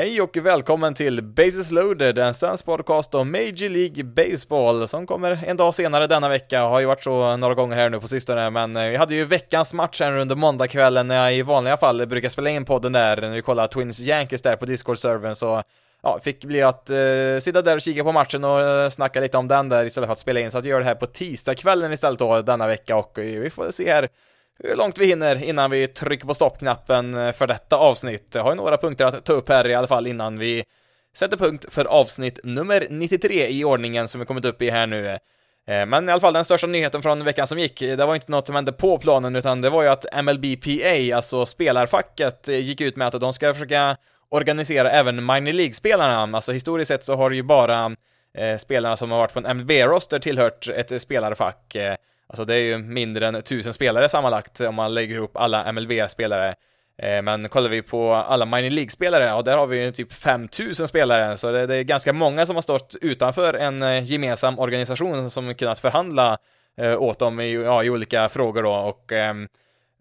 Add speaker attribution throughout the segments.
Speaker 1: Hej och välkommen till Bases loaded, en svensk podcast om Major League Baseball som kommer en dag senare denna vecka. Har ju varit så några gånger här nu på sistone, men eh, vi hade ju veckans match här under måndagskvällen när jag i vanliga fall brukar spela in podden där, när vi kollar Twins Yankees där på Discord-servern, så ja, fick bli att eh, sitta där och kika på matchen och eh, snacka lite om den där istället för att spela in, så att jag gör det här på tisdagskvällen istället då denna vecka och eh, vi får se här hur långt vi hinner innan vi trycker på stoppknappen för detta avsnitt. Jag har ju några punkter att ta upp här i alla fall innan vi sätter punkt för avsnitt nummer 93 i ordningen som vi kommit upp i här nu. Eh, men i alla fall den största nyheten från veckan som gick, det var inte något som hände på planen utan det var ju att MLBPA, alltså spelarfacket, eh, gick ut med att de ska försöka organisera även minor League-spelarna. Alltså historiskt sett så har ju bara eh, spelarna som har varit på en MLB-roster tillhört ett eh, spelarfack. Alltså det är ju mindre än tusen spelare sammanlagt om man lägger ihop alla MLB-spelare. Eh, men kollar vi på alla minor League-spelare, ja där har vi ju typ 5000 spelare, så det, är ganska många som har stått utanför en eh, gemensam organisation som kunnat förhandla eh, åt dem i, ja, i olika frågor då och ehm,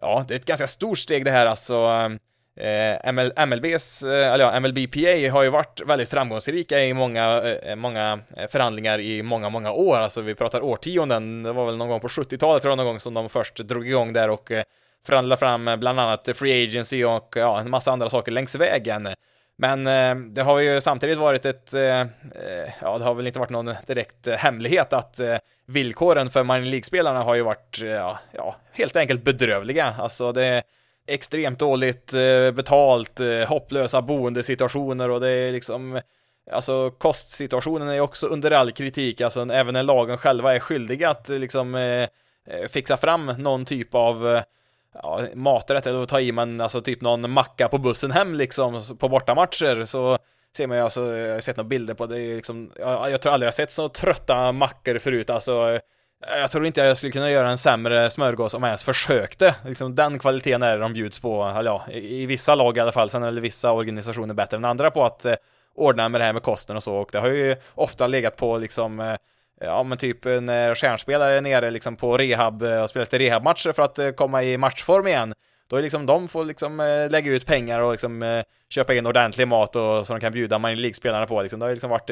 Speaker 1: ja, det är ett ganska stort steg det här alltså. Ehm, Eh, ML, MLBs, eh, eller ja, MLBPA har ju varit väldigt framgångsrika i många, eh, många eh, förhandlingar i många, många år, alltså vi pratar årtionden, det var väl någon gång på 70-talet tror jag någon gång som de först drog igång där och eh, förhandlade fram bland annat Free Agency och ja, en massa andra saker längs vägen. Men eh, det har ju samtidigt varit ett, eh, ja det har väl inte varit någon direkt hemlighet att eh, villkoren för minor League-spelarna har ju varit, ja, ja, helt enkelt bedrövliga. Alltså det, extremt dåligt eh, betalt, eh, hopplösa boendesituationer och det är liksom Alltså kostsituationen är också under all kritik, alltså även när lagen själva är skyldiga att eh, liksom eh, fixa fram någon typ av ja, maträtt eller att ta i man alltså typ någon macka på bussen hem liksom på bortamatcher så ser man ju alltså, jag har sett några bilder på det, liksom, jag, jag tror aldrig jag sett så trötta mackor förut. Alltså jag tror inte jag skulle kunna göra en sämre smörgås om jag ens försökte. Liksom den kvaliteten är det de bjuds på, eller ja, i, i vissa lag i alla fall. Sen är väl vissa organisationer bättre än andra på att eh, ordna med det här med kosten och så. Och det har ju ofta legat på liksom eh, Ja men typ när stjärnspelare är nere liksom på rehab eh, och spelar lite rehabmatcher för att eh, komma i matchform igen. Då är liksom de får liksom eh, lägga ut pengar och liksom köpa in ordentlig mat och så de kan bjuda man League-spelarna på liksom. Det har ju liksom varit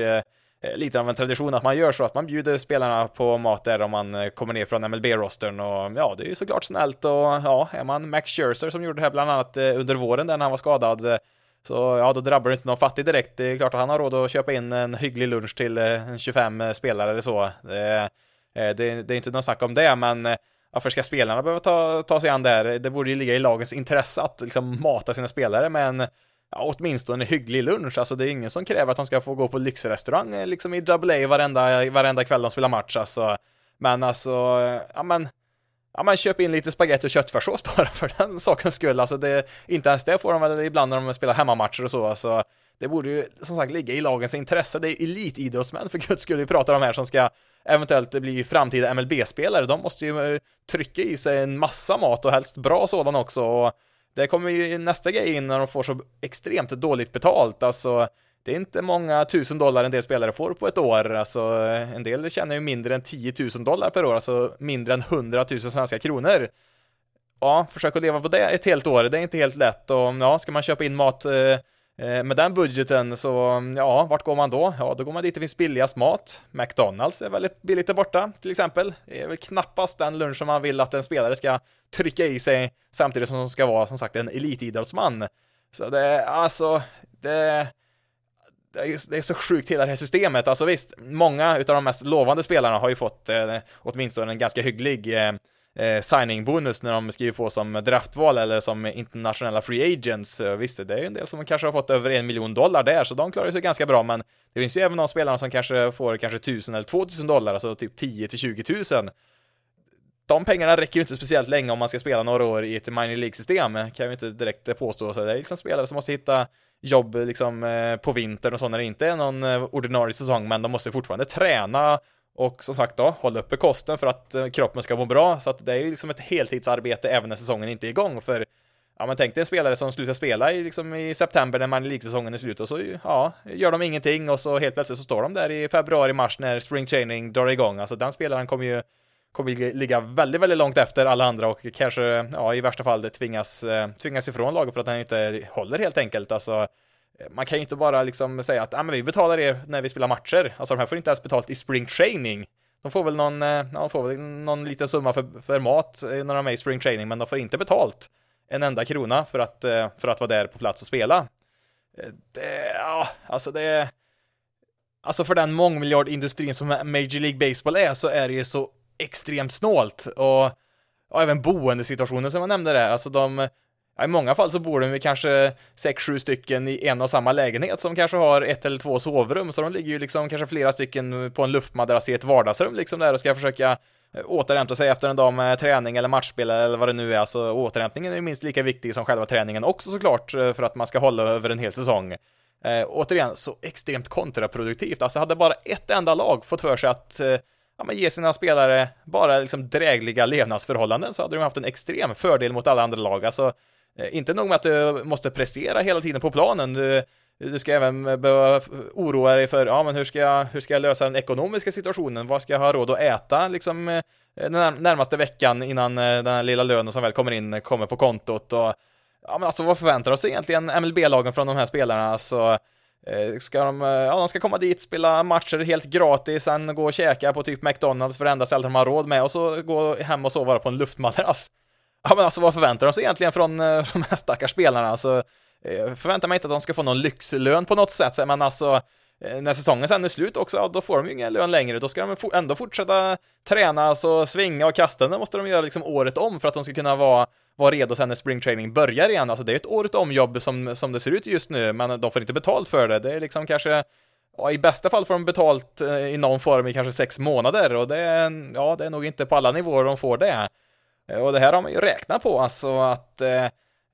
Speaker 1: Eh, lite av en tradition att man gör så, att man bjuder spelarna på mat där om man eh, kommer ner från MLB-rostern och ja, det är ju såklart snällt och ja, är man Max Scherzer som gjorde det här bland annat eh, under våren där när han var skadad så ja, då drabbar det inte någon fattig direkt. Det är klart att han har råd att köpa in en hygglig lunch till 25 spelare eller så. Det, det, det är inte något snack om det, men varför ska spelarna behöva ta, ta sig an det här? Det borde ju ligga i lagens intresse att liksom mata sina spelare med en ja, åtminstone en hygglig lunch. Alltså det är ingen som kräver att de ska få gå på lyxrestaurang eh, liksom i AA varenda, varenda kväll de spelar match alltså. Men alltså, eh, ja men, ja men köp in lite spagetti och köttfärssås bara för den sakens skull. Alltså det, inte ens det får de väl ibland när de spelar hemmamatcher och så. Alltså, det borde ju som sagt ligga i lagens intresse. Det är elitidrottsmän för guds skull vi pratar om här som ska eventuellt bli framtida MLB-spelare. De måste ju eh, trycka i sig en massa mat och helst bra sådan också. Och det kommer ju nästa grej in när de får så extremt dåligt betalt, alltså det är inte många tusen dollar en del spelare får på ett år, alltså en del tjänar ju mindre än 10 000 dollar per år, alltså mindre än 100 000 svenska kronor. Ja, försök att leva på det ett helt år, det är inte helt lätt. Och ja, ska man köpa in mat eh, Eh, Eh, med den budgeten så, mm, ja, vart går man då? Ja, då går man dit det finns billigast mat. McDonalds är väldigt billigt där borta, till exempel. Det är väl knappast den lunch som man vill att en spelare ska trycka i sig samtidigt som de ska vara, som sagt, en elitidrottsman. Så det, alltså, det, det är, det är så sjukt hela det här systemet. Alltså visst, många utav de mest lovande spelarna har ju fått eh, åtminstone en ganska hygglig eh, eh, signing-bonus när de skriver på som draftval eller som internationella free agents. Eh, visst, det är ju en del som kanske har fått över en miljon dollar där, så de klarar sig ganska bra, men det finns ju även de spelarna som kanske får kanske tusen eller två tusen dollar, alltså typ 10 till 20 tusen. De pengarna räcker ju inte speciellt länge om man ska spela några år i ett minor League-system, kan vi inte direkt påstå. Så det är liksom spelare som måste hitta jobb liksom eh, på vintern och så när det inte är någon eh, ordinarie säsong, men de måste fortfarande träna och som sagt då, håll uppe kosten för att eh, kroppen ska må bra, så att det är ju liksom ett heltidsarbete även när säsongen inte är igång, för Ja men tänk dig en spelare som slutar spela i, liksom i september när man säsongen är slut och så ja, gör de ingenting och så helt plötsligt så står de där i februari, mars när spring training drar igång. Alltså den spelaren kommer ju kommer ligga väldigt, väldigt långt efter alla andra och kanske, ja i värsta fall tvingas, eh, tvingas ifrån laget för att han inte håller helt enkelt. Alltså man kan ju inte bara liksom säga att ah, men vi betalar er när vi spelar matcher. Alltså de här får inte ens betalt i spring training. De får väl någon, eh, ja, de får väl någon liten summa för, för mat eh, när de är med i spring training, men de får inte betalt en enda krona för att, eh, för att vara där på plats och spela. Det, ja, alltså det Alltså för den mångmiljardindustrin som Major League Baseball är så är det ju så extremt snålt och, och även boendesituationen som jag nämnde där, alltså de i många fall så bor de kanske 6-7 stycken i en och samma lägenhet som kanske har ett eller två sovrum, så de ligger ju liksom kanske flera stycken på en luftmadrass i ett vardagsrum liksom där och ska försöka eh, återhämta sig efter en dag med träning eller matchspel eller vad det nu är, så återhämtningen är minst lika viktig som själva träningen också såklart eh, för att man ska hålla över en hel säsong. Eh, återigen, så extremt kontraproduktivt, alltså hade bara ett enda lag fått för sig att eh, ja, men ge sina spelare bara liksom drägliga levnadsförhållanden så hade de haft en extrem fördel mot alla andra lag, alltså Eh, inte nog med att du måste prestera hela tiden på planen, du, du ska även behöva oroa dig för, ja men hur ska, jag, hur ska jag lösa den ekonomiska situationen? Vad ska jag ha råd att äta liksom eh, den närmaste veckan innan eh, den här lilla lönen som väl kommer in kommer på kontot och ja men alltså vad förväntar oss egentligen MLB-lagen från de här spelarna? Alltså, Ska de, ja, de ska komma dit, spela matcher helt gratis, sen gå och käka på typ McDonalds för det enda stället de har råd med och så gå hem och sova på en luftmadrass. Ja men alltså vad förväntar de sig egentligen från eh, de här stackars spelarna? Alltså, eh, förväntar man inte att de ska få någon lyxlön på något sätt, men alltså eh, när säsongen sen är slut också, ja, då får de ju ingen lön längre, då ska de ändå fortsätta träna, alltså svinga och kasta, det måste de göra liksom året om för att de ska kunna vara, vara redo sen när springtraining börjar igen, alltså det är ett året om jobb som, som det ser ut just nu, men de får inte betalt för det, det är liksom kanske Ja, i bästa fall får de betalt i någon form i kanske sex månader och det är, ja, det är nog inte på alla nivåer de får det. Eh, och det här har man ju räknat på, alltså att eh,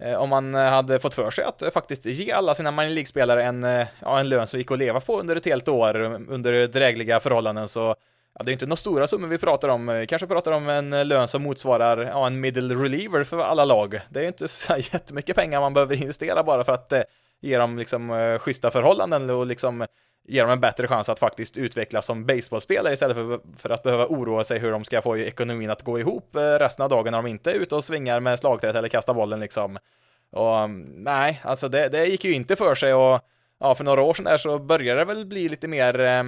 Speaker 1: eh om man hade fått för sig att eh, faktiskt ge alla sina minor League-spelare en, ja, en lön som gick att leva på under ett helt år under drägliga förhållanden så Ja, det är inte några stora summor vi pratar om. Vi kanske pratar om en lön som motsvarar ja, en middle reliever för alla lag. Det är inte så jättemycket pengar man behöver investera bara för att eh, ge dem liksom schyssta förhållanden och liksom ger dem en bättre chans att faktiskt utvecklas som baseballspelare istället för, för att behöva oroa sig hur de ska få ekonomin att gå ihop eh, resten av dagen när de inte är ute och svingar med slagträet eller kastar bollen liksom. Och mm, nej, alltså det, det gick ju inte för sig och ja, för några år sedan där så började det väl bli lite mer, eh,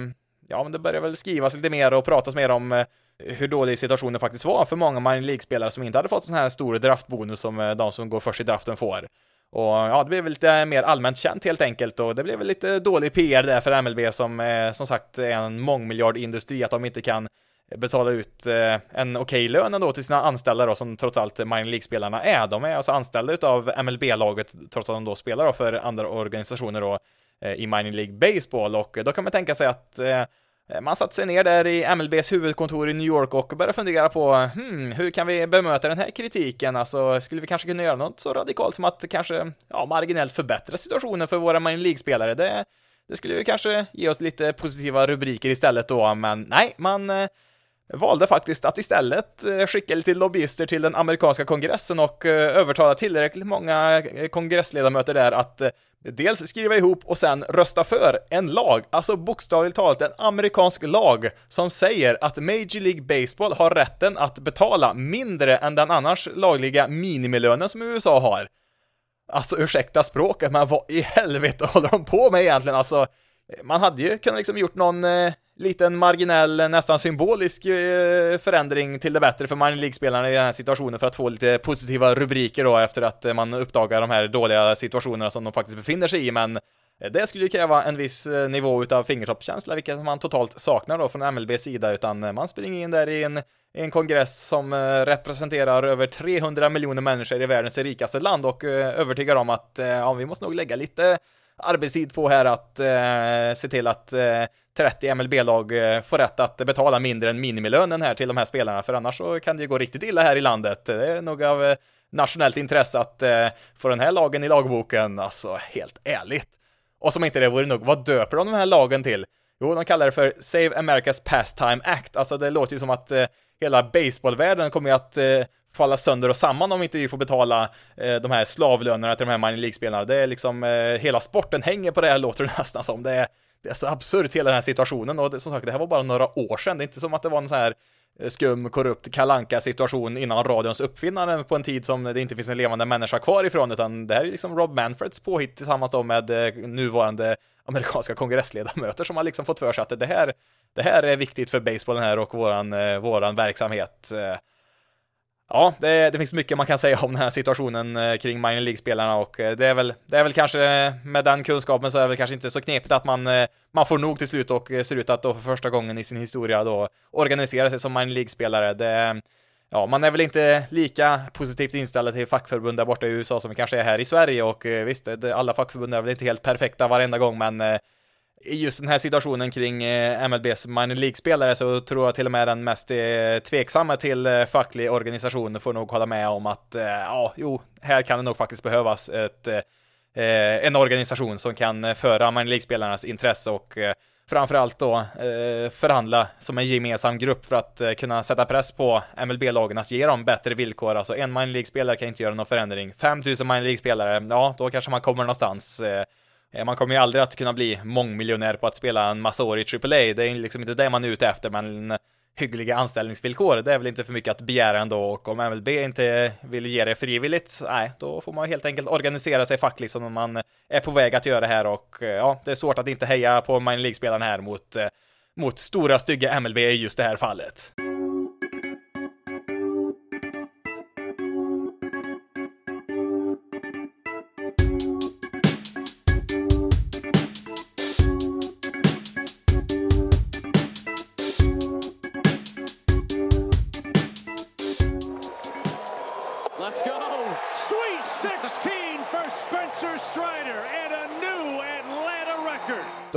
Speaker 1: ja, men det började väl skrivas lite mer och pratas mer om eh, hur dålig situationen faktiskt var för många minor League-spelare som inte hade fått sån här stor draftbonus som de som går först i draften får. Och ja, det blev lite mer allmänt känt helt enkelt och det blev väl lite dålig PR där för MLB som eh, som sagt är en mångmiljardindustri att de inte kan betala ut eh, en okej lön ändå till sina anställda då som trots allt minor League-spelarna är. De är alltså anställda utav MLB-laget trots att de då spelar då för andra organisationer då eh, i minor League Baseball och då kan man tänka sig att Eh, Eh, man satte sig ner där i MLBs huvudkontor i New York och började fundera på hmm, hur kan vi bemöta den här kritiken? Alltså, skulle vi kanske kunna göra något så radikalt som att kanske, ja, marginellt förbättra situationen för våra Minor League-spelare? Det, det skulle ju kanske ge oss lite positiva rubriker istället då, men nej, man eh, valde faktiskt att istället eh, skicka lite lobbyister till den amerikanska kongressen och eh, övertala tillräckligt många eh, kongressledamöter där att dels skriva ihop och sen rösta för en lag, alltså bokstavligt talat en amerikansk lag som säger att Major League Baseball har rätten att betala mindre än den annars lagliga minimilönen som USA har. Alltså ursäkta språket, men vad i helvete håller de på med egentligen? Alltså, man hade ju kunnat liksom gjort någon eh, liten marginell, nästan symbolisk eh, förändring till det bättre för minor League-spelarna i den här situationen för att få lite positiva rubriker då efter att eh, man uppdagar de här dåliga situationerna som de faktiskt befinner sig i, men eh, det skulle ju kräva en viss nivå utav fingertoppskänsla, vilket man totalt saknar då från MLBs sida, utan man springer in där i en, i en kongress som representerar över 300 miljoner människor i världens rikaste land och övertygar om att ja, vi måste nog lägga lite arbetstid på här att eh, se till att eh, 30 MLB-lag eh, får rätt att betala mindre än minimilönen här till de här spelarna, för annars så kan det ju gå riktigt illa här i landet. Det är nog av eh, nationellt intresse att eh, få den här lagen i lagboken, alltså helt ärligt. Och som inte det vore nog, vad döper de den här lagen till? Jo, de kallar det för Save America's Pastime Act, alltså det låter ju som att eh, hela baseballvärlden kommer ju att eh, falla sönder och samman om inte vi får betala eh, de här slavlönerna till de här minor League-spelarna. Det är liksom, eh, hela sporten hänger på det här låter det nästan som. Det är, det är så absurt hela den här situationen och det, som sagt, det här var bara några år sedan. Det är inte som att det var en sån här eh, skum, korrupt kalanka situation innan radions uppfinnande på en tid som det inte finns en levande människa kvar ifrån, utan det här är liksom Rob Manfreds påhitt tillsammans då med eh, nuvarande amerikanska kongressledamöter som har liksom fått för sig att det här, det här är viktigt för basebollen här och våran, eh, våran verksamhet. Ja, det, det, finns mycket man kan säga om den här situationen eh, kring minor League-spelarna och eh, det är väl, det är väl kanske eh, med den kunskapen så är det väl kanske inte så knepigt att man, man får nog till slut och ser ut att då för första gången i sin historia då organisera sig som minor League-spelare. Det, ja, man är väl inte lika positivt inställd till fackförbund där borta i USA som vi kanske är här i Sverige och visst, alla fackförbund är väl inte helt perfekta varenda gång, men i just den här situationen kring eh, MLBs minor League-spelare så tror jag till och med den mest eh, tveksamma till eh, facklig organisation får nog hålla med om att ja, jo, här kan det nog faktiskt behövas ett, en organisation som kan föra minor League-spelarnas intresse och framförallt då förhandla som en gemensam grupp för att kunna sätta press på MLB-lagen att ge dem bättre villkor. Alltså en minor League-spelare kan inte göra någon förändring. 5000 minor League-spelare, ja, då kanske man kommer någonstans. Eh, man kommer ju aldrig att kunna bli mångmiljonär på att spela en massa år i AAA, det är liksom inte det man är ute efter, men hyggliga anställningsvillkor, det är väl inte för mycket att begära ändå, och om MLB inte vill ge det frivilligt, nej, då får man helt enkelt organisera sig fackligt som man är på väg att göra här, och eh, ja, det är svårt att inte heja på minor League-spelarna här mot, eh, mot stora stygga MLB i just det här fallet.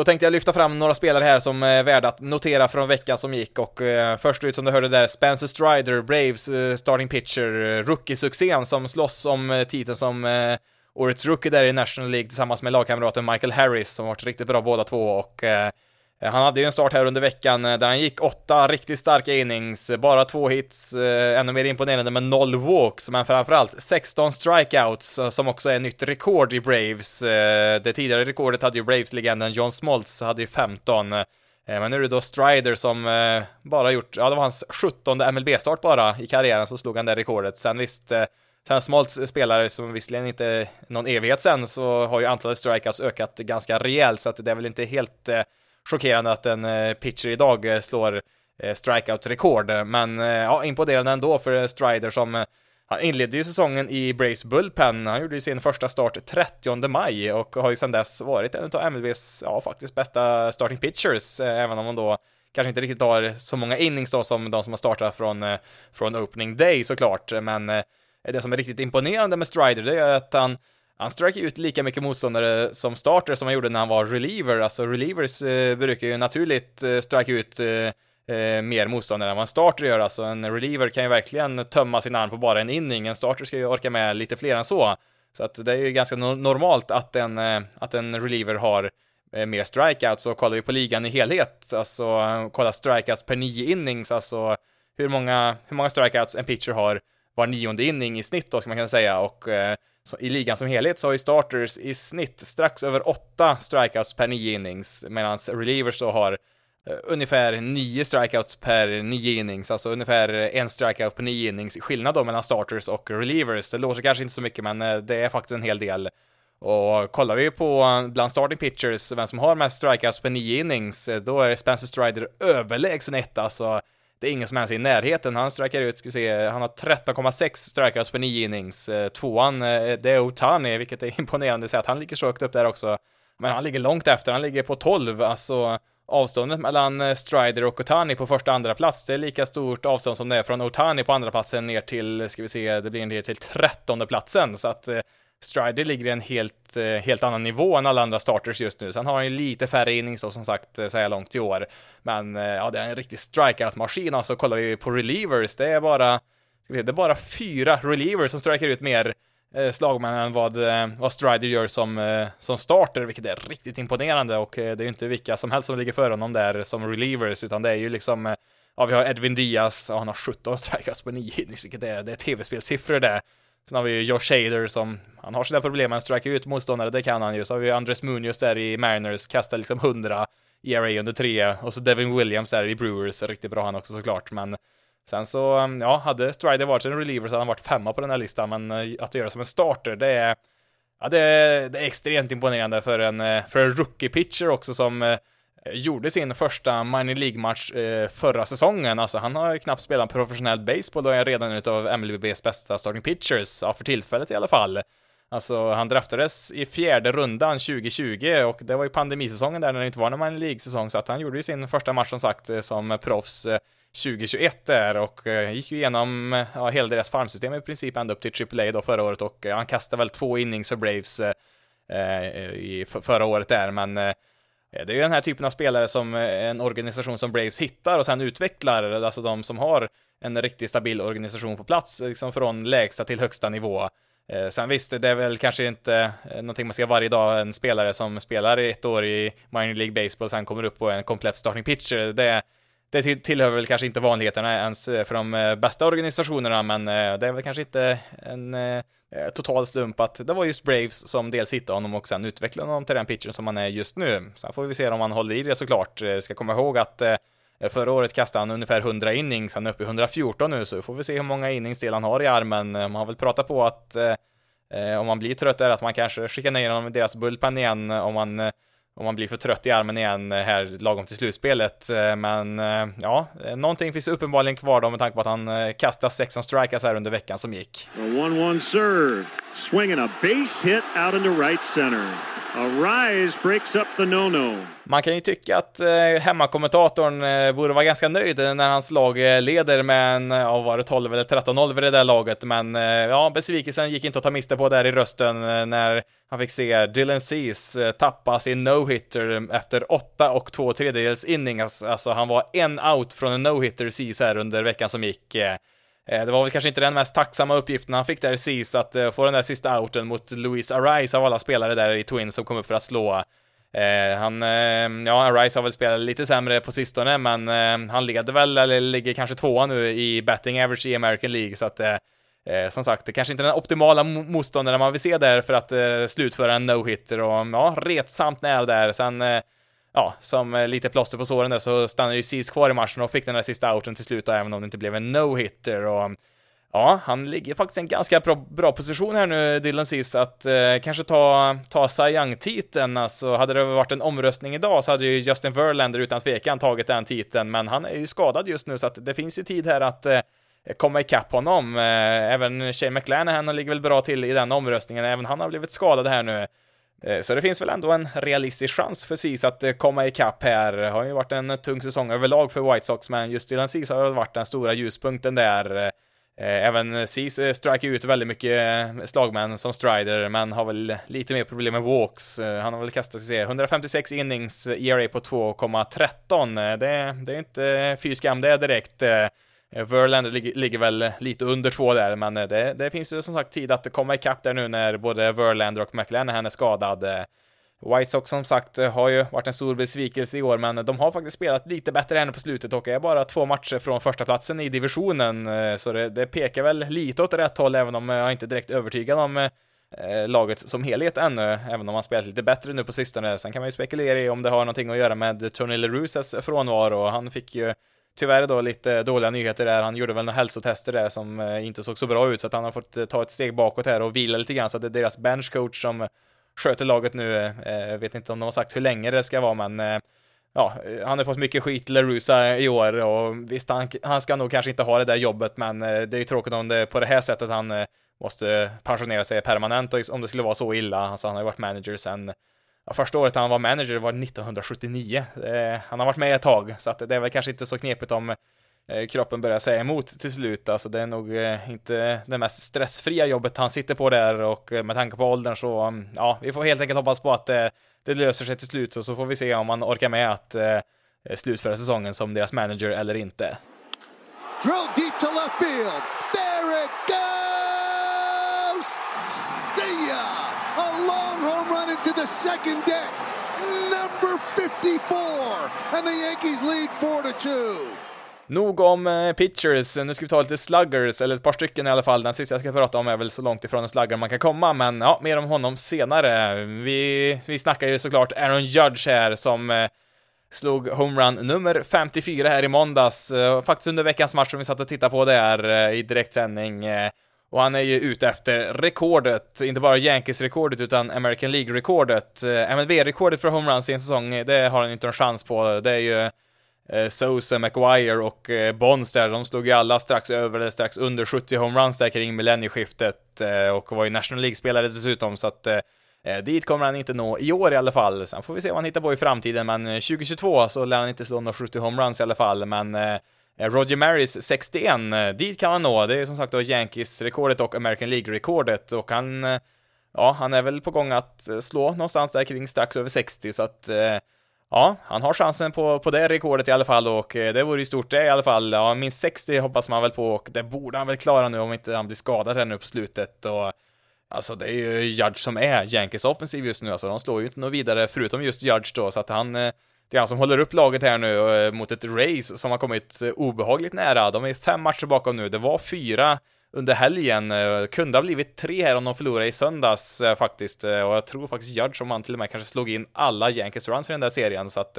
Speaker 1: Tänkte jag lyfta fram några spelare här som eh, är värda att notera från veckan som gick. Och eh, först ut som du hörde där, Spencer Strider, Braves eh, starting pitcher, eh, rookie-succén som slåss om eh, titeln som eh, årets rookie där i National League tillsammans med lagkamraten Michael Harris som varit riktigt bra båda två. Och Eh, Eh, han hade ju en start här under veckan eh, där han gick åtta riktigt starka innings, eh, bara två hits, eh, ännu mer imponerande med noll walks, men framförallt 16 strikeouts, som också är nytt rekord i Braves. Det tidigare rekordet hade ju Braves-legenden John Smoltz, hade ju 15. Men nu är det då Strider som bara gjort, ja det var hans 17 MLB-start bara i karriären, så slog han det rekordet. Sen visst, sen Smoltz spelare som visserligen inte någon evighet sen, så har ju antalet strikeouts ökat ganska rejält, så att det är väl inte helt chockerande att en eh, pitcher idag eh, slår eh, strikeout-rekord, men ja, imponerande ändå för Strider som han inledde ju säsongen i Brace Bullpen, han gjorde ju sin första start 30 maj och har ju sedan dess varit en av MLBs, ja faktiskt bästa starting pitchers, även om han då kanske inte riktigt har så många innings då som de som har startat från, från opening day såklart, men det som är riktigt imponerande med Strider det är att han han strike ut lika mycket motståndare som starter som han gjorde när han var reliever. Alltså relievers eh, brukar ju naturligt eh, strike ut eh, eh, mer motståndare än vad en starter gör. Alltså en reliever kan ju verkligen tömma sin arm på bara en inning. En starter ska ju orka med lite fler än så. Så att det är ju ganska no normalt att en, eh, att en reliever har eh, mer strikeouts. Och kollar vi på ligan i helhet, alltså kolla strikeouts per nio innings, alltså hur många, hur många strikeouts en pitcher har var nionde inning i snitt då, ska man kunna säga. Och eh, i ligan som helhet så har ju starters i snitt strax över 8 strikeouts per nio innings, medan relievers då har eh, ungefär 9 strikeouts per nio innings, alltså ungefär en strikeout per 9 innings skillnad då mellan starters och relievers. Det låter kanske inte så mycket, men eh, det är faktiskt en hel del. Och kollar vi på eh, bland starting pitchers, vem som har mest strikeouts per 9 innings, eh, då är Spencer Strider överlägsen etta, alltså det är ingen som ens är i närheten. Han strikar ut, ska vi se, han har 13,6 strikeouts på 9 innings. Eh, tvåan, eh, det är Otani, vilket är imponerande så att han ligger så högt upp där också. Men han ligger långt efter, han ligger på 12, alltså avståndet mellan eh, Strider och Otani på första och andra plats, det är lika stort avstånd som det är från Otani på andra platsen ner till, ska vi se, det blir ner till trettonde platsen så att Strider ligger i en helt, eh, helt annan nivå än alla andra starters just nu. Sen har han ju lite färre innings och som sagt eh, så här långt i år. Men eh, ja, det är en riktig strikeout-maskin. Alltså kollar vi på relievers, det är bara, ska vi se, det är bara fyra relievers som strikar ut mer slagmän än vad, vad Strider gör som, som starter, vilket är riktigt imponerande och det är ju inte vilka som helst som ligger före honom där som relievers, utan det är ju liksom Ja, vi har Edwin Diaz, ja, han har 17 strikeouts på 9 innings, vilket är, det är tv-spelsiffror det. Sen har vi ju Josh Hader som, han har sina problem med att ut motståndare, det kan han ju. Så har vi Andres Munoz där i Mariners, kastar liksom 100 ERA under tre. Och så Devin Williams där i Brewers, riktigt bra han också såklart. Men Sen så, mm, ja, hade Strider varit en reliever så hade han varit femma på den här listan, men eh, att göra som en starter, det är, ja, det är, det är extremt imponerande för en, eh, för en rookie-pitcher också som eh, Eh, gjorde sin första minor League-match eh, förra säsongen. Alltså han har knappt spelat professionell baseball och är redan utav MLBs bästa starting pitchers, ja för tillfället i alla fall. Alltså han draftades i fjärde rundan 2020 och det var ju pandemisäsongen där när det inte var någon minor League-säsong så att han gjorde ju sin första match som sagt eh, som proffs eh, 2021 där och gick ju igenom ja, hela deras farmsystem i princip ända upp till AAA då förra året och han kastade väl två innings för Braves eh, i förra året där men Eh, Eh, det är ju den här typen av spelare som eh, en organisation som Braves hittar och sen utvecklar, alltså de som har en riktigt stabil organisation på plats, liksom från lägsta till högsta nivå. Eh, sen visst, det är väl kanske inte någonting man ser varje dag, en spelare som spelar ett år i minor League Baseball sen kommer upp på en komplett starting pitcher. Det, det tillhör väl kanske inte vanligheterna ens eh, för de eh, bästa organisationerna, men eh, det är väl kanske inte en total slump att det var just Braves som dels hittade honom och sen utvecklade honom till den pitchen som han är just nu. Sen får vi se om han håller i det såklart. Eh, ska komma ihåg att Förra året kastade han ungefär 100 innings, han är uppe i 114 nu, så får vi se hur många innings del han har i armen. Man har väl pratat på att eh, om man blir trött är att man kanske skickar ner honom i deras bullpen igen om man om man blir för trött i armen igen eh, här lagom till slutspelet. Eh, men eh, ja, någonting finns uppenbarligen kvar då med tanke på att han eh, kastade 16 strikers här under veckan som gick.
Speaker 2: 1-1 serve, swinging a base hit out into right center. Arise breaks up the no-no.
Speaker 1: Man kan ju tycka att eh, hemmakommentatorn eh, borde vara ganska nöjd när hans lag eh, leder med en, eh, ja, var det 12 eller 13-0 vid det där laget, men eh, ja, besvikelsen gick inte att ta miste på där i rösten eh, när han fick se Dylan Seas eh, tappa sin no-hitter efter 8 och 2 tredjedels innings. Alltså, han var en out från en no-hitter Seas här under veckan som gick. Eh, Eh, det var väl kanske inte den mest tacksamma uppgiften han fick där i SIS, att eh, få den där sista outen mot Luis Arise av alla spelare där i Twins som kom upp för att slå. Eh, han, ja, Arise har väl spelat lite sämre på sistone, men han leder väl, eller ligger kanske tvåa nu i batting average i American League, så att som sagt, det kanske inte är den optimala motståndaren man vill se där för att slutföra en no-hitter och ja, retsamt nära där. Sen ja, som lite plåster på såren där så stannade ju Seas kvar i matchen och fick den där sista outen till slut, även om det inte blev en no-hitter och Ja, han ligger faktiskt i en ganska bra, bra position här nu, Dylan Seas, att eh, kanske ta, ta Cy Young-titeln. Alltså, hade det varit en omröstning idag så hade ju Justin Verlander utan tvekan tagit den titeln, men han är ju skadad just nu, så att det finns ju tid här att eh, komma ikapp honom. Eh, även Shane McLanahan ligger väl bra till i den omröstningen, även han har blivit skadad här nu. Eh, så det finns väl ändå en realistisk chans för Sis att eh, komma ikapp här. Det har ju varit en eh, tung säsong överlag för White Sox, men just Dylan Sis har varit den stora ljuspunkten där. Även Sis strikar ut väldigt mycket slagmän som Strider, men har väl lite mer problem med walks. Han har väl kastat, ska se, 156 innings, ERA på 2,13. Det, det är inte fy skam det är direkt. Eh, Verlander ligger, ligger, väl eh, lite under två där, men eh, det, det finns ju som sagt tid att komma ikapp där nu när både Verlander och McLennan är skadad. White Sox som sagt har ju varit en stor besvikelse i år, men de har faktiskt spelat lite bättre än på slutet och är bara två matcher från första platsen i divisionen, så det, det pekar väl lite åt rätt håll, även om jag inte är direkt övertygad om laget som helhet ännu, även om man spelat lite bättre nu på sistone. Sen kan man ju spekulera i om det har någonting att göra med Tony LaRuses frånvaro. Han fick ju tyvärr då lite dåliga nyheter där. Han gjorde väl några hälsotester där som eh, inte såg så bra ut, så att han har fått eh, ta ett steg bakåt här och vila lite grann, så att det är deras benchcoach som eh, sköter laget nu. Jag vet inte om de har sagt hur länge det ska vara, men ja, han har fått mycket skit, LaRusa, i år och visst, han, han ska nog kanske inte ha det där jobbet, men det är ju tråkigt om det på det här sättet han måste pensionera sig permanent om det skulle vara så illa. Alltså, han har ju varit manager sen ja, första året han var manager var 1979. Eh, han har varit med ett tag, så att det är väl kanske inte så knepigt om eh, kroppen börjar säga emot till slut. Alltså det är nog eh, inte det mest stressfria jobbet han sitter på där och eh, med tanke på åldern så, mm, ja, vi får helt enkelt hoppas på att det, det löser sig till slut och så får vi se om han orkar med att eh, slutföra säsongen som deras manager eller inte. Drill deep to left field. There it goes! See ya! A long home run into the second deck. Number 54! And the Yankees lead 4-2. Nog om eh, pitchers, nu ska vi ta lite sluggers, eller ett par stycken i alla fall. Den sista jag ska prata om är väl så långt ifrån en slugger man kan komma, men ja, mer om honom senare. Vi, vi snackar ju såklart Aaron Judge här som eh, slog homerun nummer 54 här i måndags, eh, faktiskt under veckans match som vi satt och tittade på där eh, i direktsändning. Och han är ju ute efter rekordet, inte bara Yankees-rekordet utan American League-rekordet. Eh, MLB-rekordet för homeruns i en säsong, det har han inte en chans på. Det är ju eh, Sosa, McGuire och eh, Bonds där, de slog ju alla strax över eller strax under 70 homeruns där kring millennieskiftet och var ju National League-spelare dessutom, så att dit kommer han inte nå i år i alla fall. Sen får vi se vad han hittar på i framtiden, men 2022 så lär han inte slå några 70 homeruns i alla fall, men Eh, Roger Marys 61, eh, dit kan han nå. Det är som sagt då Yankees-rekordet och American League-rekordet. Och han, eh, ja, han är väl på gång att slå någonstans där kring strax över 60 så att Ja, han har chansen på, på det rekordet i alla fall. Och det vore ju stort det i alla fall. Ja, minst 60 hoppas man väl på. Och det borde han väl klara nu om inte han blir skadad här nu på slutet. Och Alltså det är ju Judge som är Yankees offensiv just nu, alltså de slår ju inte något vidare förutom just Judge då, så att han eh, det är han som håller upp laget här nu eh, mot ett race som har kommit eh, obehagligt nära. De är fem matcher bakom nu. Det var fyra under helgen. Eh, kunde ha blivit tre här om de förlorade i söndags faktiskt. Och jag tror faktiskt Judge om han till och med kanske slog in alla Yankees runs i den där serien. Så att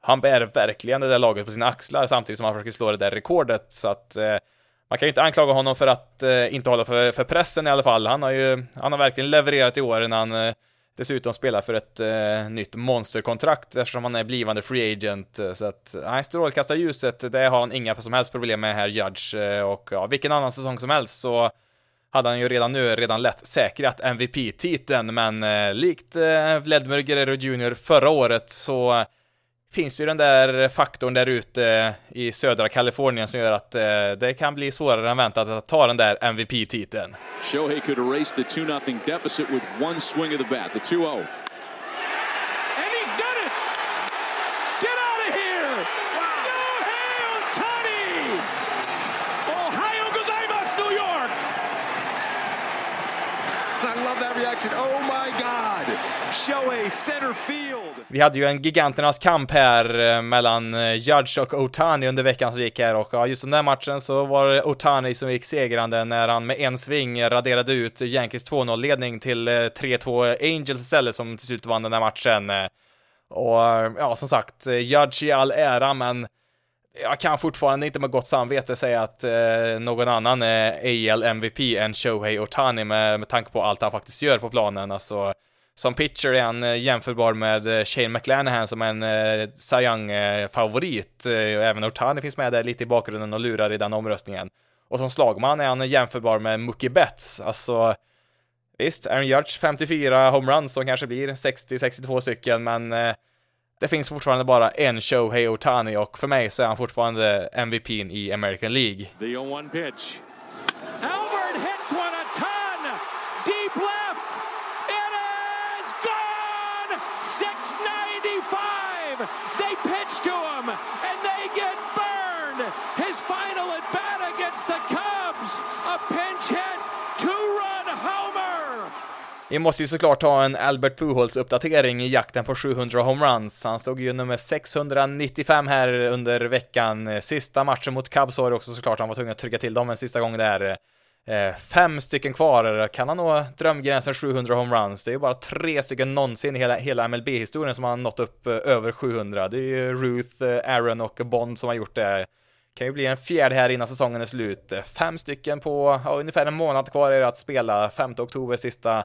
Speaker 1: han bär verkligen det där laget på sina axlar samtidigt som han försöker slå det där rekordet. Så att man kan ju inte anklaga honom för att inte hålla för, för pressen i alla fall. Han har ju, han har verkligen levererat i år när han dessutom spelar för ett eh, nytt monsterkontrakt eftersom han är blivande free agent. Eh, så att, nej, strålkastarljuset, det har han inga som helst problem med här, Judge. Eh, och ja, vilken annan säsong som helst så hade han ju redan nu redan lätt säkrat MVP-titeln, men eh, likt eh, Vladimir Guerrero Jr förra året så finns ju den där faktorn där ute i södra Kalifornien som gör att eh, det kan bli svårare än väntat att ta den där MVP-titeln. Shohei could erase the 2-0 deficit with one swing of the bat, the 2-0. Oh my God! Shohei center field! Vi hade ju en giganternas kamp här eh, mellan eh, Judge och Otani under veckan som gick här och ja, just den där matchen så var det Otani som gick segrande när han med en sving raderade ut Yankees 2-0-ledning till eh, 3-2 Angels istället som till slut vann den där matchen. Och ja, som sagt, Judge i all ära, men jag kan fortfarande inte med gott samvete säga att eh, någon annan är AL MVP än Shohei Otani med, med tanke på allt han faktiskt gör på planen. Alltså, som pitcher är han eh, jämförbar med eh, Shane McClanahan som en eh, Cy Young-favorit. Eh, även Otani finns med där lite i bakgrunden och lurar i den omröstningen. Och som slagman är han jämförbar med Mookie Betts. Alltså, visst, Aaron Judge 54 homeruns som kanske blir 60-62 stycken, men eh, det finns fortfarande bara en Shohei Otani och för mig så är han fortfarande MVP'n i American League. The 0-1 pitch. Albert hits one a ton! Deep left! It is gone! 695! They pitch to him and they get burned! His final at bat against the Cubs! A pinch hit! Vi måste ju såklart ha en Albert Pujols-uppdatering i jakten på 700 homeruns. Han slog ju nummer 695 här under veckan. Sista matchen mot Cubs var det också såklart, han var tvungen att trycka till dem en sista gång där. Eh, fem stycken kvar, kan han nå drömgränsen 700 homeruns? Det är ju bara tre stycken någonsin i hela, hela MLB-historien som har nått upp eh, över 700. Det är ju Ruth, eh, Aaron och Bond som har gjort det. Kan ju bli en fjärde här innan säsongen är slut. Fem stycken på ja, ungefär en månad kvar är det att spela. 5 oktober sista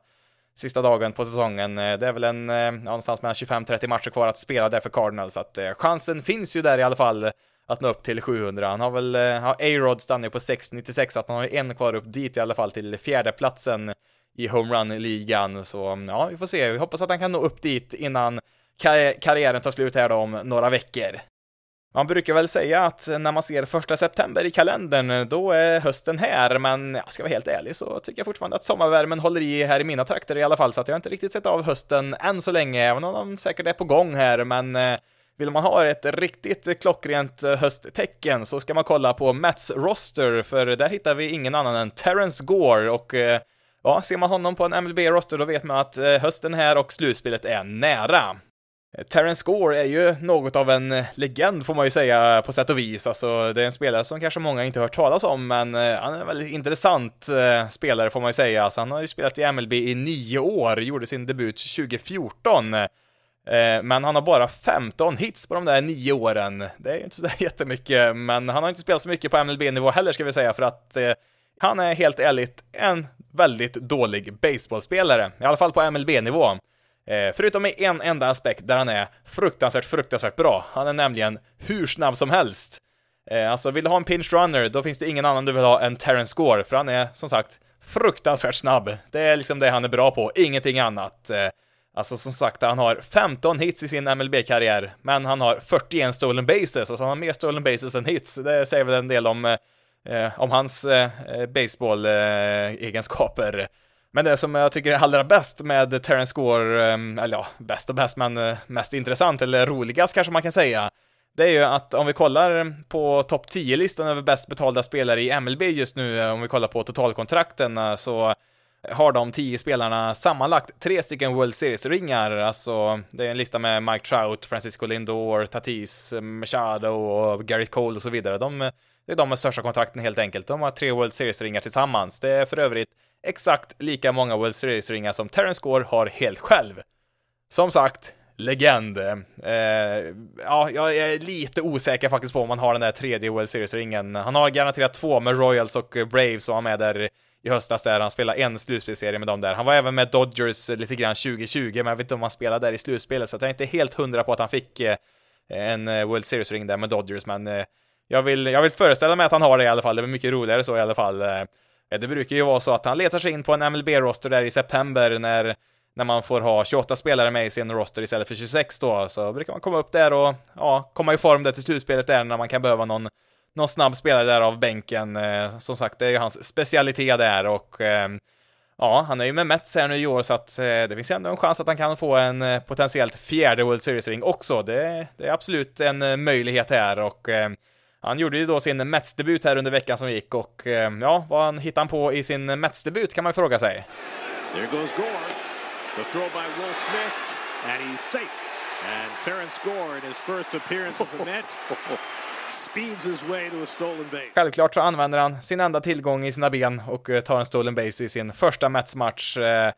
Speaker 1: sista dagen på säsongen. Eh, det är väl en, eh, ja, någonstans mellan 25-30 matcher kvar att spela där för Cardinals, så att eh, chansen finns ju där i alla fall att nå upp till 700. Han har väl, eh, ja A-Rod stannat på 696, så att han har ju en kvar upp dit i alla fall till fjärde platsen i homerun-ligan, så mm, ja, vi får se. Vi hoppas att han kan nå upp dit innan karriären tar slut här då om några veckor. Man brukar väl säga att när man ser första september i kalendern, då är hösten här, men jag ska vara helt ärlig så tycker jag fortfarande att sommarvärmen håller i här i mina trakter i alla fall, så att jag har inte riktigt sett av hösten än så länge, även om de säkert är på gång här, men eh, vill man ha ett riktigt klockrent hösttecken så ska man kolla på Mats roster, för där hittar vi ingen annan än Terrence Gore och eh, Ja, ser man honom på en MLB-roster då vet man att eh, hösten här och slutspelet är nära. Terrence Gore är ju något av en eh, legend får man ju säga på sätt och vis. Alltså, det är en spelare som kanske många inte hört talas om, men eh, han är en väldigt intressant eh, spelare får man ju säga. Alltså, han har ju spelat i MLB i nio år, gjorde sin debut 2014. Men han har bara 15 hits på de där nio åren. Det är ju inte sådär jättemycket, men han har inte spelat så mycket på MLB-nivå heller ska vi säga, för att eh, han är helt ärligt en väldigt dålig baseballspelare, i alla fall på MLB-nivå. Eh, förutom i en enda aspekt där han är fruktansvärt, fruktansvärt bra. Han är nämligen hur snabb som helst. Eh, alltså, vill du ha en pinch runner, då finns det ingen annan du vill ha än Terrence Gore, för han är som sagt fruktansvärt snabb. Det är liksom det han är bra på, ingenting annat. Eh, alltså som sagt, han har 15 hits i sin MLB-karriär, men han har 41 stolen bases, alltså han har mer stolen bases än hits. Det säger väl en del om, eh, om hans eh, eh baseball-egenskaper. Eh, men det som jag tycker är allra bäst med Terrence Gore, ehm, eller ja, bäst och bäst, men eh, mest intressant eller roligast kanske man kan säga, det är ju att om vi kollar på topp 10-listan över bäst betalda spelare i MLB just nu, eh, om vi kollar på totalkontrakten, eh, så har de tio spelarna sammanlagt tre stycken World Series-ringar, alltså det är en lista med Mike Trout, Francisco Lindor, Tatis, Machado och Garrett Cole och så vidare. De, det är de med största kontrakten helt enkelt. De har tre World Series-ringar tillsammans. Det är för övrigt exakt lika många World Series-ringar som Terrence Gore har helt själv. Som sagt, legend. Eh, ja, jag är lite osäker faktiskt på om han har den där tredje World Series-ringen. Han har garanterat två med Royals och Braves och han med där i höstas där han spelade en slutspelserie med dem där. Han var även med Dodgers lite grann 2020, men jag vet inte om han spelade där i slutspelet, så jag är inte helt hundra på att han fick eh, en eh, World Series-ring där med Dodgers, men eh, jag, vill, jag vill föreställa mig att han har det i alla fall. Det är mycket roligare så i alla fall. Eh, det brukar ju vara så att han letar sig in på en MLB-roster där i september när när man får ha 28 spelare med i sin roster istället för 26 då, så brukar man komma upp där och ja, komma i form där till slutspelet där när man kan behöva någon, någon snabb spelare där av bänken. Eh, som sagt, det är ju hans specialitet där och eh, ja, han är ju med Mets här nu i år så att det finns ändå en chans att han kan få en potentiellt fjärde World Series-ring också. Det, det, är absolut en möjlighet här och han gjorde ju då sin Mets-debut här under veckan som gick och ja, vad han hittade han på i sin Mets-debut kan man ju fråga sig. There goes Gore. The throw by Will Smith, and he's safe. And Terrence Gore in his first appearance as a net speeds his way to a stolen base. Självklart så använder han sin enda tillgång i sina ben och eh, tar en stolen base i sin första Mets-match. Eh,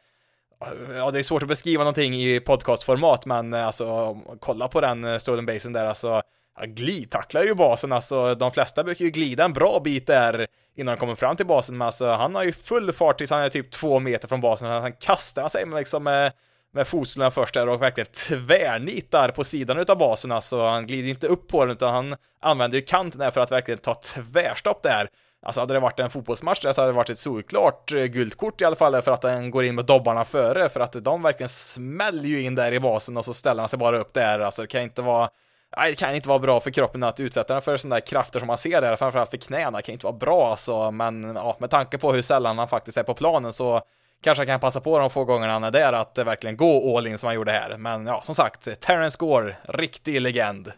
Speaker 1: ja, det är svårt att beskriva någonting i podcastformat, men eh, alltså kolla på den stolen basen där, alltså han glidtacklar ju basen, alltså de flesta brukar ju glida en bra bit där innan de kommer fram till basen, men alltså han har ju full fart tills han är typ två meter från basen, han kastar sig liksom med, med fotsulorna först där och verkligen tvärnitar på sidan utav basen, alltså han glider inte upp på den utan han använder ju kanten där för att verkligen ta tvärstopp där. Alltså hade det varit en fotbollsmatch där så hade det varit ett solklart eh, guldkort i alla fall för att den går in med dobbarna före, för att de verkligen smäller ju in där i basen och så ställer han sig bara upp där, alltså det kan inte vara Nej, det kan inte vara bra för kroppen att utsätta den för sådana där krafter som man ser där, framförallt för knäna, det kan inte vara bra alltså, men ja, med tanke på hur sällan han faktiskt är på planen så kanske han kan passa på de få gångerna han är där att eh, verkligen gå all in som han gjorde här. Men ja, som sagt, Terrence Gore, riktig legend.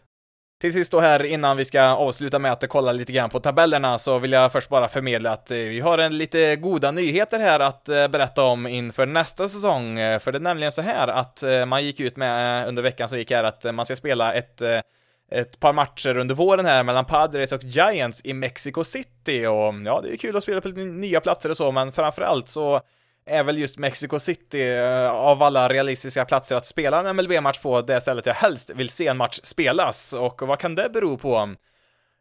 Speaker 1: Till sist då här innan vi ska avsluta med att kolla lite grann på tabellerna så vill jag först bara förmedla att eh, vi har en lite goda nyheter här att eh, berätta om inför nästa säsong. Eh, för det är nämligen så här att man gick ut med under veckan som gick här att man ska spela ett ett par matcher under våren här mellan Padres och Giants i Mexico City och ja, det är kul att spela på lite nya platser och så, men framförallt så är väl just Mexico City eh, av alla realistiska platser att spela en MLB-match på det stället jag helst vill se en match spelas. Och vad kan det bero på?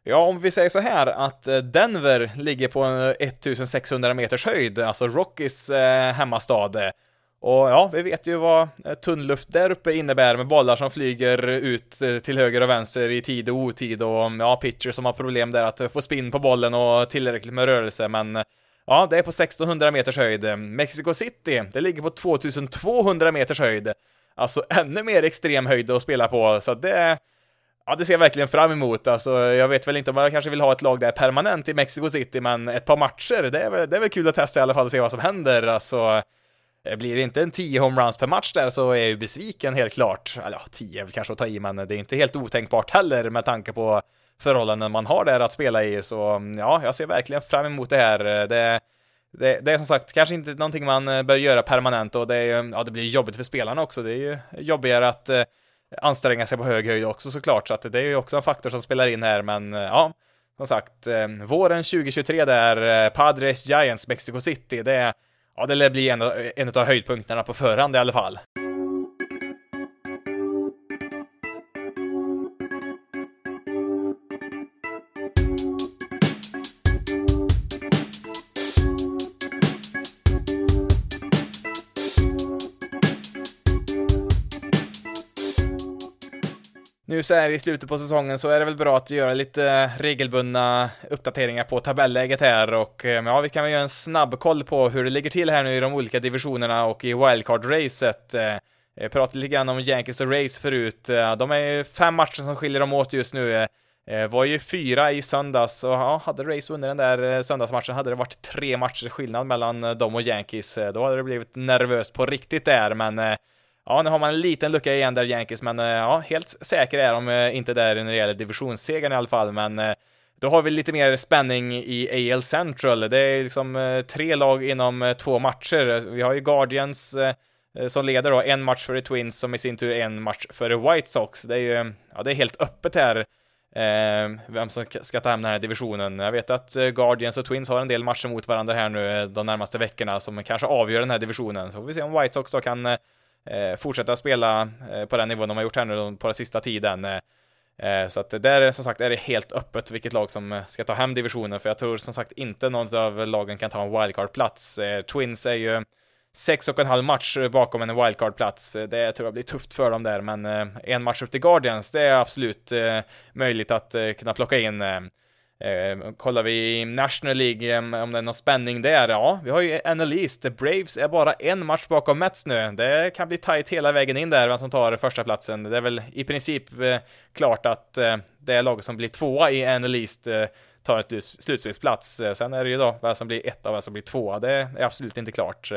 Speaker 1: Ja, om vi säger så här att eh, Denver ligger på 1600 eh, meters höjd, alltså Rockies hemmastad. Och ja, vi vet ju vad tunn luft där uppe innebär med bollar som flyger ut till höger och vänster i tid och otid och ja, pitchers som har problem där att få spinn på bollen och tillräckligt med rörelse, men Ja, det är på 1600 meters höjd. Mexico City, det ligger på 2200 meters höjd. Alltså ännu mer extrem höjd att spela på, så det... Ja, det ser jag verkligen fram emot. Alltså, jag vet väl inte om jag kanske vill ha ett lag där permanent i Mexico City, men ett par matcher, det är väl, det är väl kul att testa i alla fall och se vad som händer. Alltså, eh, blir det inte en 10 homeruns per match där så är jag ju besviken helt klart. Eller ja, 10 är väl kanske att ta i, men det är inte helt otänkbart heller med tanke på förhållanden man har där att spela i, så mm, ja, jag ser verkligen fram emot det här. Eh, det, det, det, är som sagt kanske inte någonting man eh, bör göra permanent och det, är, mm, ja, det blir jobbigt för spelarna också. Det är ju jobbigare att eh, anstränga sig på hög höjd också såklart, så att det är ju också en faktor som spelar in här, men ja, som sagt, eh, våren 2023 där, Padres Giants Mexico City, det, ja, det lär bli en, en av höjdpunkterna på förhand i alla fall. Nu så här i slutet på säsongen så är det väl bra att göra lite eh, regelbundna uppdateringar på tabelläget här och eh, ja, vi kan väl göra en snabb koll på hur det ligger till här nu i de olika divisionerna och i wildcard-racet. Jag pratade lite grann om Yankees och Race förut. De är ju fem matcher som skiljer dem åt just nu. Var ju fyra i söndags och ja, hade Race vunnit den där söndagsmatchen hade det varit tre matchers skillnad mellan dem och Yankees. Då hade det blivit nervöst på riktigt där, men ja, nu har man en liten lucka igen där Yankees, men eh, ja, helt säkra är de eh, inte där när det gäller divisionssegern i alla fall, men eh, då har vi lite mer spänning i AL Central. Det är liksom tre lag inom två matcher. Vi har ju Guardians som leder då en match före Twins som i sin tur är en match före White Sox. Det är ju, ja, det är helt öppet här vem som ska ta hem den här divisionen. Jag vet att Guardians och Twins har en del matcher mot varandra här nu de närmaste veckorna som kanske avgör den här divisionen. Så får vi se om White Sox då kan Eh, fortsätta spela eh, på den nivån de har gjort här nu på den sista tiden. Eh, eh, så att där som sagt är det helt öppet vilket lag som eh, ska ta hem divisionen, för jag tror som sagt inte något av lagen kan ta en wildcard-plats. Twins är ju sex och en halv match bakom en wildcard-plats. Det tror jag blir tufft för dem där, men eh, en match upp till Guardians, det är absolut eh, möjligt att eh, kunna plocka in. Ehm, kollar vi National League, om det är någon spänning där, ja, vi har ju NL East. Braves är bara en match bakom Mets nu. Det kan bli tight hela vägen in där, vem som tar första platsen. Det är väl i princip eh, klart att eh, det är laget som blir tvåa i NL East eh, tar ett slutspelsplats. Sen är det ju då vem som blir etta och vem som blir tvåa. Det är absolut inte klart.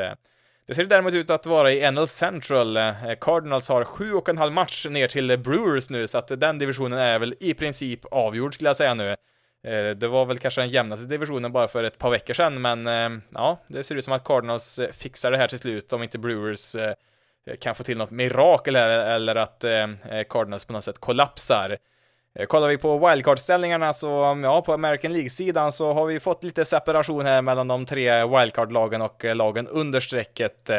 Speaker 1: Det ser däremot ut att vara i NL Central. Cardinals har sju och en halv match ner till Brewers nu, så att den divisionen är väl i princip avgjord skulle jag säga nu. Eh, det var väl kanske den jämnaste divisionen bara för ett par veckor sedan, men eh, ja, det ser ut som att Cardinals eh, fixar det här till slut om inte Brewers kan få till något mirakel här, eller att Cardinals på något sätt kollapsar. Kollar vi på wildcard-ställningarna så, ja, på American League-sidan så har vi fått lite separation här mellan de tre wildcard-lagen och lagen under strecket.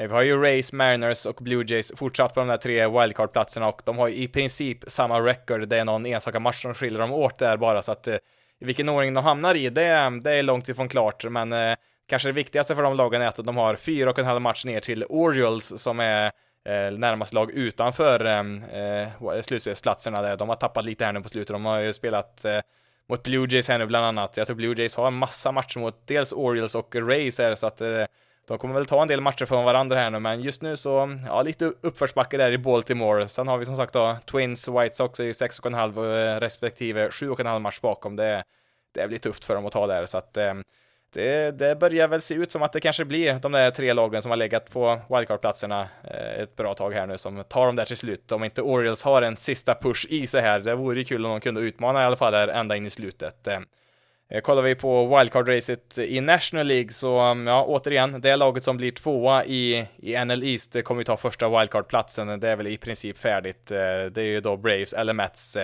Speaker 1: Eh, vi har ju Rays, Mariners och Blue Jays fortsatt på de där tre wildcard-platserna och de har i princip samma record. Det är någon enstaka match som skiljer dem åt där bara, så att eh, i vilken ordning de hamnar i, det, det är långt ifrån klart, men eh, kanske det viktigaste för de lagen är att de har fyra och en halv match ner till Orioles som är eh, närmaste lag utanför eh, slutspelsplatserna där. De har tappat lite här nu på slutet. De har ju spelat eh, mot Blue Jays här nu bland annat. Jag tror Blue Jays har en massa matcher mot dels Orioles och Rays här, så att eh, de kommer väl ta en del matcher från varandra här nu, men just nu så, ja, lite uppförsbacke där i Baltimore. Sen har vi som sagt då Twins, White Sox är ju 6,5 eh, respektive 7,5 match bakom. Det, det blir tufft för dem att ta där, så att eh, det, det, börjar väl se ut som att det kanske blir de där tre lagen som har legat på wildcard-platserna eh, ett bra tag här nu som tar dem där till slut. Om inte Orioles har en sista push i sig här, det vore ju kul om de kunde utmana i alla fall där ända in i slutet. Eh, kollar vi på wildcard-racet i National League så, um, ja, återigen, det laget som blir tvåa i, i NL East eh, kommer ju ta första wildcard-platsen. Det är väl i princip färdigt. Eh, det är ju då Braves eller Mets.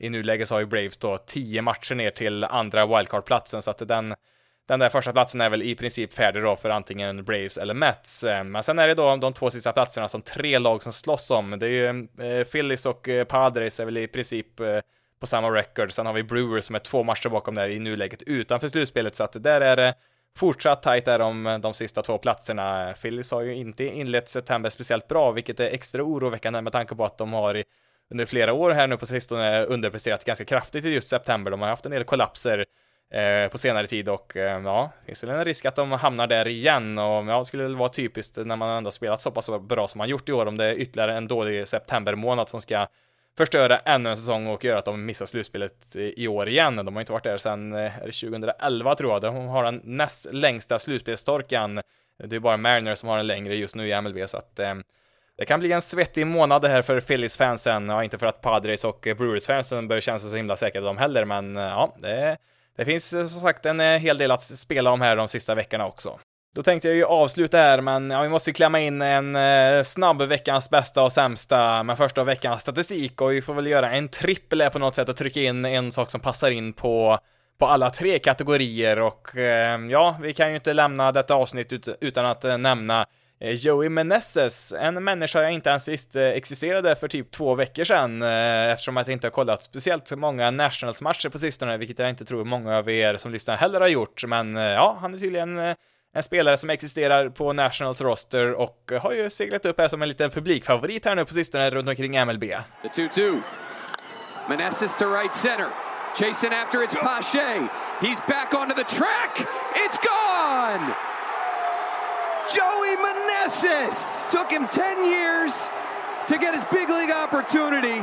Speaker 1: I nuläget så har ju Braves då tio matcher ner till andra wildcard-platsen, så att den den där första platsen är väl i princip färdig då för antingen Braves eller Mets. Men sen är det då de två sista platserna som tre lag som slåss om. Det är ju Phillies och Padres är väl i princip på samma record. Sen har vi Brewers som är två matcher bakom där i nuläget utanför slutspelet, så att där är det fortsatt tajt där om de sista två platserna. Phillies har ju inte inlett september speciellt bra, vilket är extra oroväckande med tanke på att de har under flera år här nu på sistone underpresterat ganska kraftigt i just september. De har haft en del kollapser Eh, på senare tid och eh, ja, finns väl en risk att de hamnar där igen och ja, det skulle väl vara typiskt när man ändå spelat så pass bra som man gjort i år om det är ytterligare en dålig septembermånad som ska förstöra ännu en säsong och göra att de missar slutspelet i år igen. De har inte varit där sedan eh, 2011 tror jag. De har den näst längsta slutspelstorkan. Det är bara Mariners som har en längre just nu i MLB så att eh, det kan bli en svettig månad det här för Phillies-fansen. Ja, inte för att Padres och Brewers-fansen börjar känna sig så himla säkra de heller, men eh, ja, det det finns eh, som sagt en hel del att spela om här de sista veckorna också. Då tänkte jag ju avsluta här, men ja, vi måste klämma in en eh, snabb veckans bästa och sämsta, men första veckans statistik. Och vi får väl göra en trippel på något sätt och trycka in en sak som passar in på på alla tre kategorier. Och eh, ja, vi kan ju inte lämna detta avsnitt ut, utan att eh, nämna Eh, Joey Meneses, en människa jag inte ens visste existerade för typ två veckor sedan, eh, eftersom jag inte har kollat speciellt många Nationals-matcher på sistone, vilket jag inte tror många av er som lyssnar heller har gjort, men eh, ja, han är tydligen eh, en spelare som existerar på Nationals roster och har ju seglat upp här som en liten publikfavorit här nu på sistone runt omkring MLB.
Speaker 3: The 2-2. Meneses to right center. Chasing after it's Pache. He's back onto the track. It's gone! Joey Meneses took him 10 years to get his big league opportunity.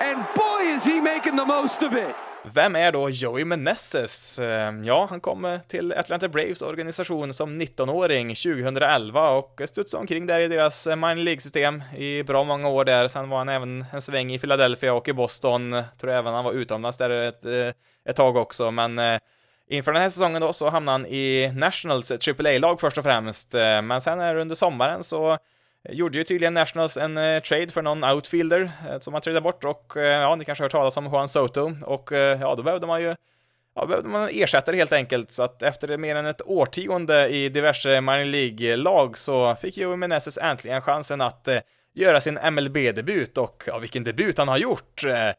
Speaker 3: And boy, is he making the most of it.
Speaker 1: Vem är då Joey Meneses? Ehm, ja, han kom till Atlanta Braves organisation som 19-åring 2011 och studsade omkring där i deras eh, minor League-system i bra många år där. Sen var han även en sväng i Philadelphia och i Boston. Tror även han var utomlands där ett, eh, ett tag också, men eh, Inför den här säsongen då så hamnade han i Nationals AAA-lag först och främst, men sen här under sommaren så Eh, gjorde ju tydligen Nationals en eh, trade för någon outfielder eh, som man tradade bort och eh, ja, ni kanske har hört talas om Juan Soto och eh, ja, då behövde man ju Ja, behövde man ersättare helt enkelt, så att efter mer än ett årtionde i diverse minor League-lag så fick Joey Meneses äntligen chansen att eh, göra sin MLB-debut och ja, vilken debut han har gjort! Eh,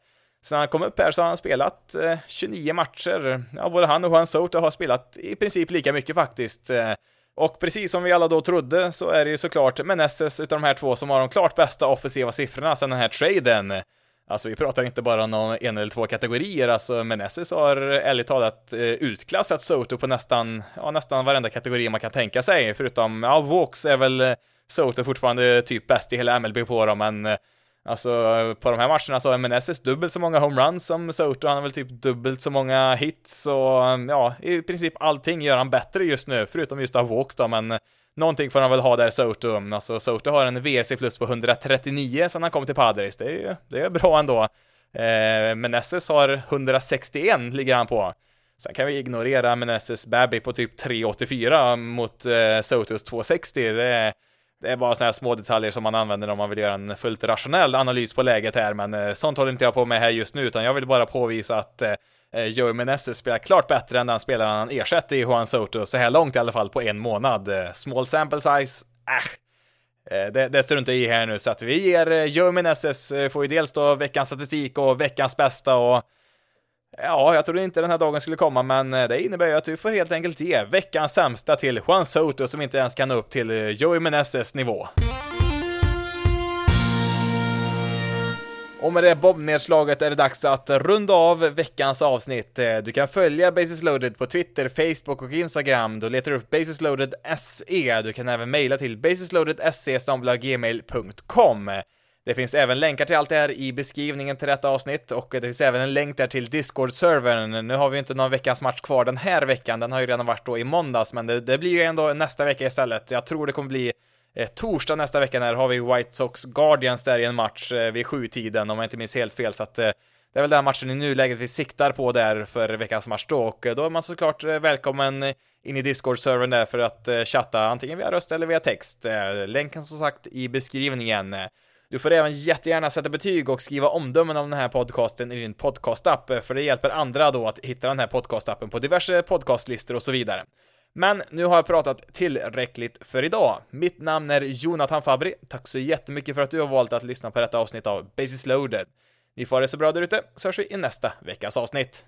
Speaker 1: sen han kom upp här så har han spelat eh, 29 matcher. Ja, både han och Juan Soto har spelat i princip lika mycket faktiskt. Eh, och precis som vi alla då trodde så är det ju såklart Meneses utav de här två som har de klart bästa offensiva siffrorna sedan den här traden. Alltså vi pratar inte bara om en eller två kategorier, alltså Meneses har ärligt talat eh, utklassat Soto på nästan, ja nästan varenda kategori man kan tänka sig, förutom, ja, Walks är väl Soto fortfarande typ bäst i hela MLB på dem, men eh, Alltså på de här matcherna så har MNSS dubbelt så många homeruns som Soto, han har väl typ dubbelt så många hits och mm, ja, i princip allting gör han bättre just nu, förutom just av walks då, men någonting får han väl ha där Soto. Alltså Soto har en VRC plus på 139 sen han kom till Padres, det är ju, det är bra ändå. Eh, Meneses har 161 ligger han på. Sen kan vi ignorera Meneses Babby på typ 384 mot eh, Sotos 260, det är det är bara sådana här små detaljer som man använder om man vill göra en fullt rationell analys på läget här, men eh, sånt håller inte jag på med här just nu, utan jag vill bara påvisa att eh, eh, Joey Meneses spelar klart bättre än den spelaren han ersätter i Juan Soto, så här långt i alla fall på en månad. Small sample size, äh. Det, det struntar i här nu, så att vi ger Joey Meneses, får ju dels då veckans statistik och veckans bästa och Ja, jag trodde inte den här dagen skulle komma, men eh, det innebär ju att vi får helt enkelt ge veckans sämsta till Juan Soto som inte ens kan nå upp till eh, Joey Meneses nivå. Och med det bombnedslaget är det dags att runda av veckans avsnitt. Eh, du kan följa Basis Loaded på Twitter, Facebook och Instagram. Då letar du upp Basisloaded SE. Du kan även mejla till basisloaded.se.gmail.com. Det finns även länkar till allt det här i beskrivningen till detta avsnitt och det finns även en länk där till Discord-servern. Nu har vi inte någon veckans match kvar den här veckan, den har ju redan varit då i måndags, men det, det blir ju ändå nästa vecka istället. Jag tror det kommer bli eh, torsdag nästa vecka när har vi White Sox Guardians där i en match eh, vid sjutiden om jag inte minns helt fel, så att eh, det är väl den matchen i nuläget vi siktar på där för veckans match då och eh, då är man såklart eh, välkommen eh, in i Discord-servern där för att chatta antingen via röst eller via text. Länken som sagt i beskrivningen. Du får även jättegärna sätta betyg och skriva omdömen om den här podcasten i din podcastapp, eh, för det hjälper andra då att hitta den här podcastappen på diverse podcastlistor och så vidare. Men nu har jag pratat tillräckligt för idag. Mitt namn är Jonathan Fabri. Tack så jättemycket för att du har valt att lyssna på detta avsnitt av Basis loaded. Ni får ha det så bra där ute, så hörs vi i nästa veckas avsnitt.